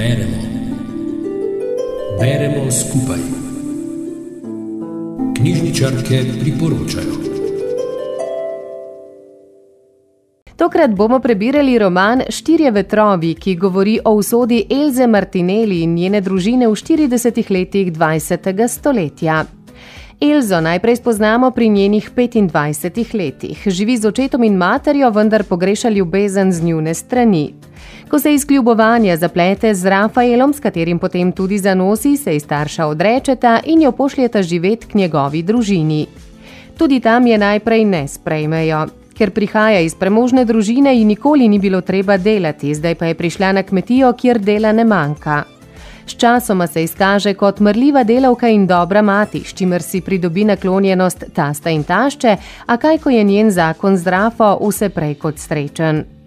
Beremo. Beremo skupaj. Knjižničarke priporočajo. Tokrat bomo prebirali roman Štirje vetrovi, ki govori o usodi Elze Martinelli in njene družine v 40 letih 20. stoletja. Elzo najprej spoznamo pri njenih 25 letih. Živi z očetom in materjo, vendar pogreša ljubezen z njune strani. Ko se iz kljubovanja zaplete z Rafaelom, s katerim potem tudi zanosi, se ji starša odrečeta in jo pošljeta živeti k njegovi družini. Tudi tam je najprej ne sprejmejo. Ker prihaja iz premožne družine in nikoli ni bilo treba delati, zdaj pa je prišla na kmetijo, kjer dela ne manjka. Sčasoma se izkaže kot mrljiva delavka in dobra mati, s čimer si pridobi naklonjenost tasta in tašče, a kaj ko je njen zakon zdravo, vse prej kot srečen.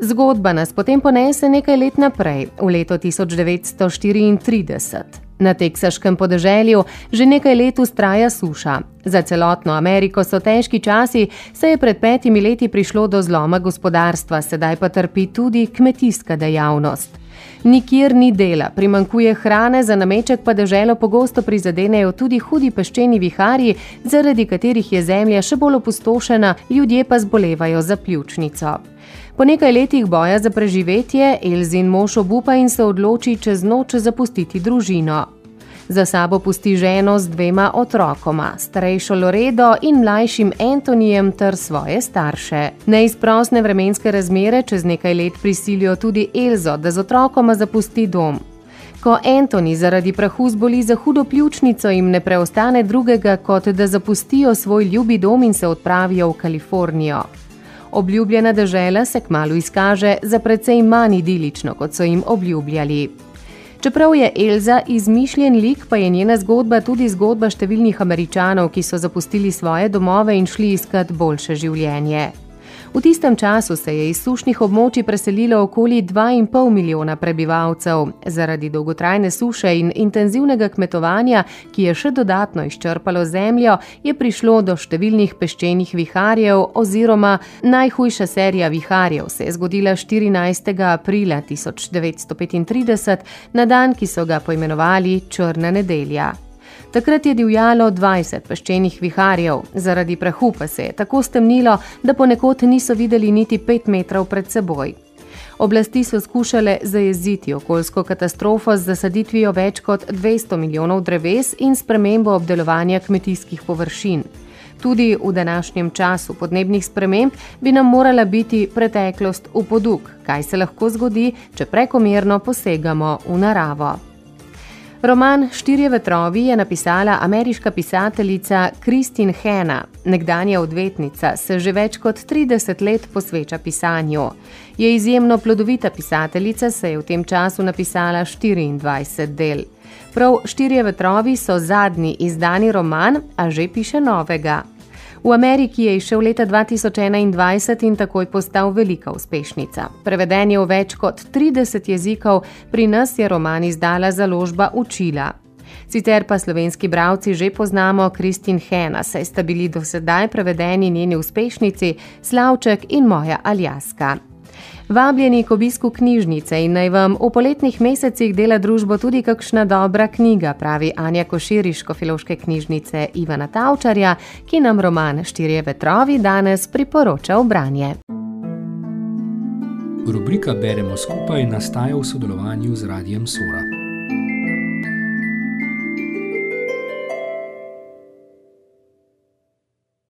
Zgodba nas potem ponese nekaj let naprej, v leto 1934. Na teksaškem podeželju že nekaj let ustraja suša. Za celotno Ameriko so težki časi, saj je pred petimi leti prišlo do zloma gospodarstva, sedaj pa trpi tudi kmetijska dejavnost. Nikjer ni dela, primankuje hrane, za nameček pa deželo pogosto prizadenejo tudi hudi peščeni viharji, zaradi katerih je zemlja še bolj opustošena, ljudje pa zbolevajo za pljučnico. Po nekaj letih boja za preživetje Elzin mož obupa in se odloči čez noč zapustiti družino. Za sabo pusti ženo z dvema otrokoma, starejšo Loredo in mlajšim Antonijem ter svoje starše. Neizprostne vremenske razmere čez nekaj let prisilijo tudi Elzo, da z otrokoma zapusti dom. Ko Antoni zaradi prahu zboli za hudo pljučnico, jim ne preostane drugega, kot da zapustijo svoj ljubi dom in se odpravijo v Kalifornijo. Obljubljena država se kmalo izkaže za precej manj idilično, kot so jim obljubljali. Čeprav je Elza izmišljen lik, pa je njena zgodba tudi zgodba številnih američanov, ki so zapustili svoje domove in šli iskat boljše življenje. V tistem času se je iz sušnih območij preselilo okoli 2,5 milijona prebivalcev. Zaradi dolgotrajne suše in intenzivnega kmetovanja, ki je še dodatno izčrpalo zemljo, je prišlo do številnih peščenih viharjev oziroma najhujša serija viharjev se je zgodila 14. aprila 1935, na dan, ki so ga poimenovali Črna nedelja. Takrat je divjalo 20 peščenih viharjev, zaradi prahu pa se je tako stemnilo, da ponekod niso videli niti 5 metrov pred seboj. Oblasti so skušale zajeziti okoljsko katastrofo z zasaditvijo več kot 200 milijonov dreves in spremembo obdelovanja kmetijskih površin. Tudi v današnjem času podnebnih sprememb bi nam morala biti preteklost v poduk, kaj se lahko zgodi, če prekomerno posegamo v naravo. Roman Štirje vetrovi je napisala ameriška pisateljica Kristin Hanna. Nekdanja odvetnica se že več kot 30 let posveča pisanju. Je izjemno plodovita pisateljica, se je v tem času napisala 24 del. Prav Štirje vetrovi so zadnji izdani roman, a že piše novega. V Ameriki je išel leta 2021 in takoj postal velika uspešnica. Preveden je v več kot 30 jezikov, pri nas je roman izdala založba Učila. Sicer pa slovenski bravci že poznamo Kristin Hena, saj sta bili do sedaj prevedeni njeni uspešnici Slavček in moja Aljaska. Vabljeni k obisku knjižnice in naj vam v poletnih mesecih dela družbo tudi kakšna dobra knjiga, pravi Anja Koširiško filoške knjižnice Ivana Tavčarja, ki nam roman Štirje vetrovi danes priporoča v branje. Rubrika Beremo skupaj nastaja v sodelovanju z Radijem Sora.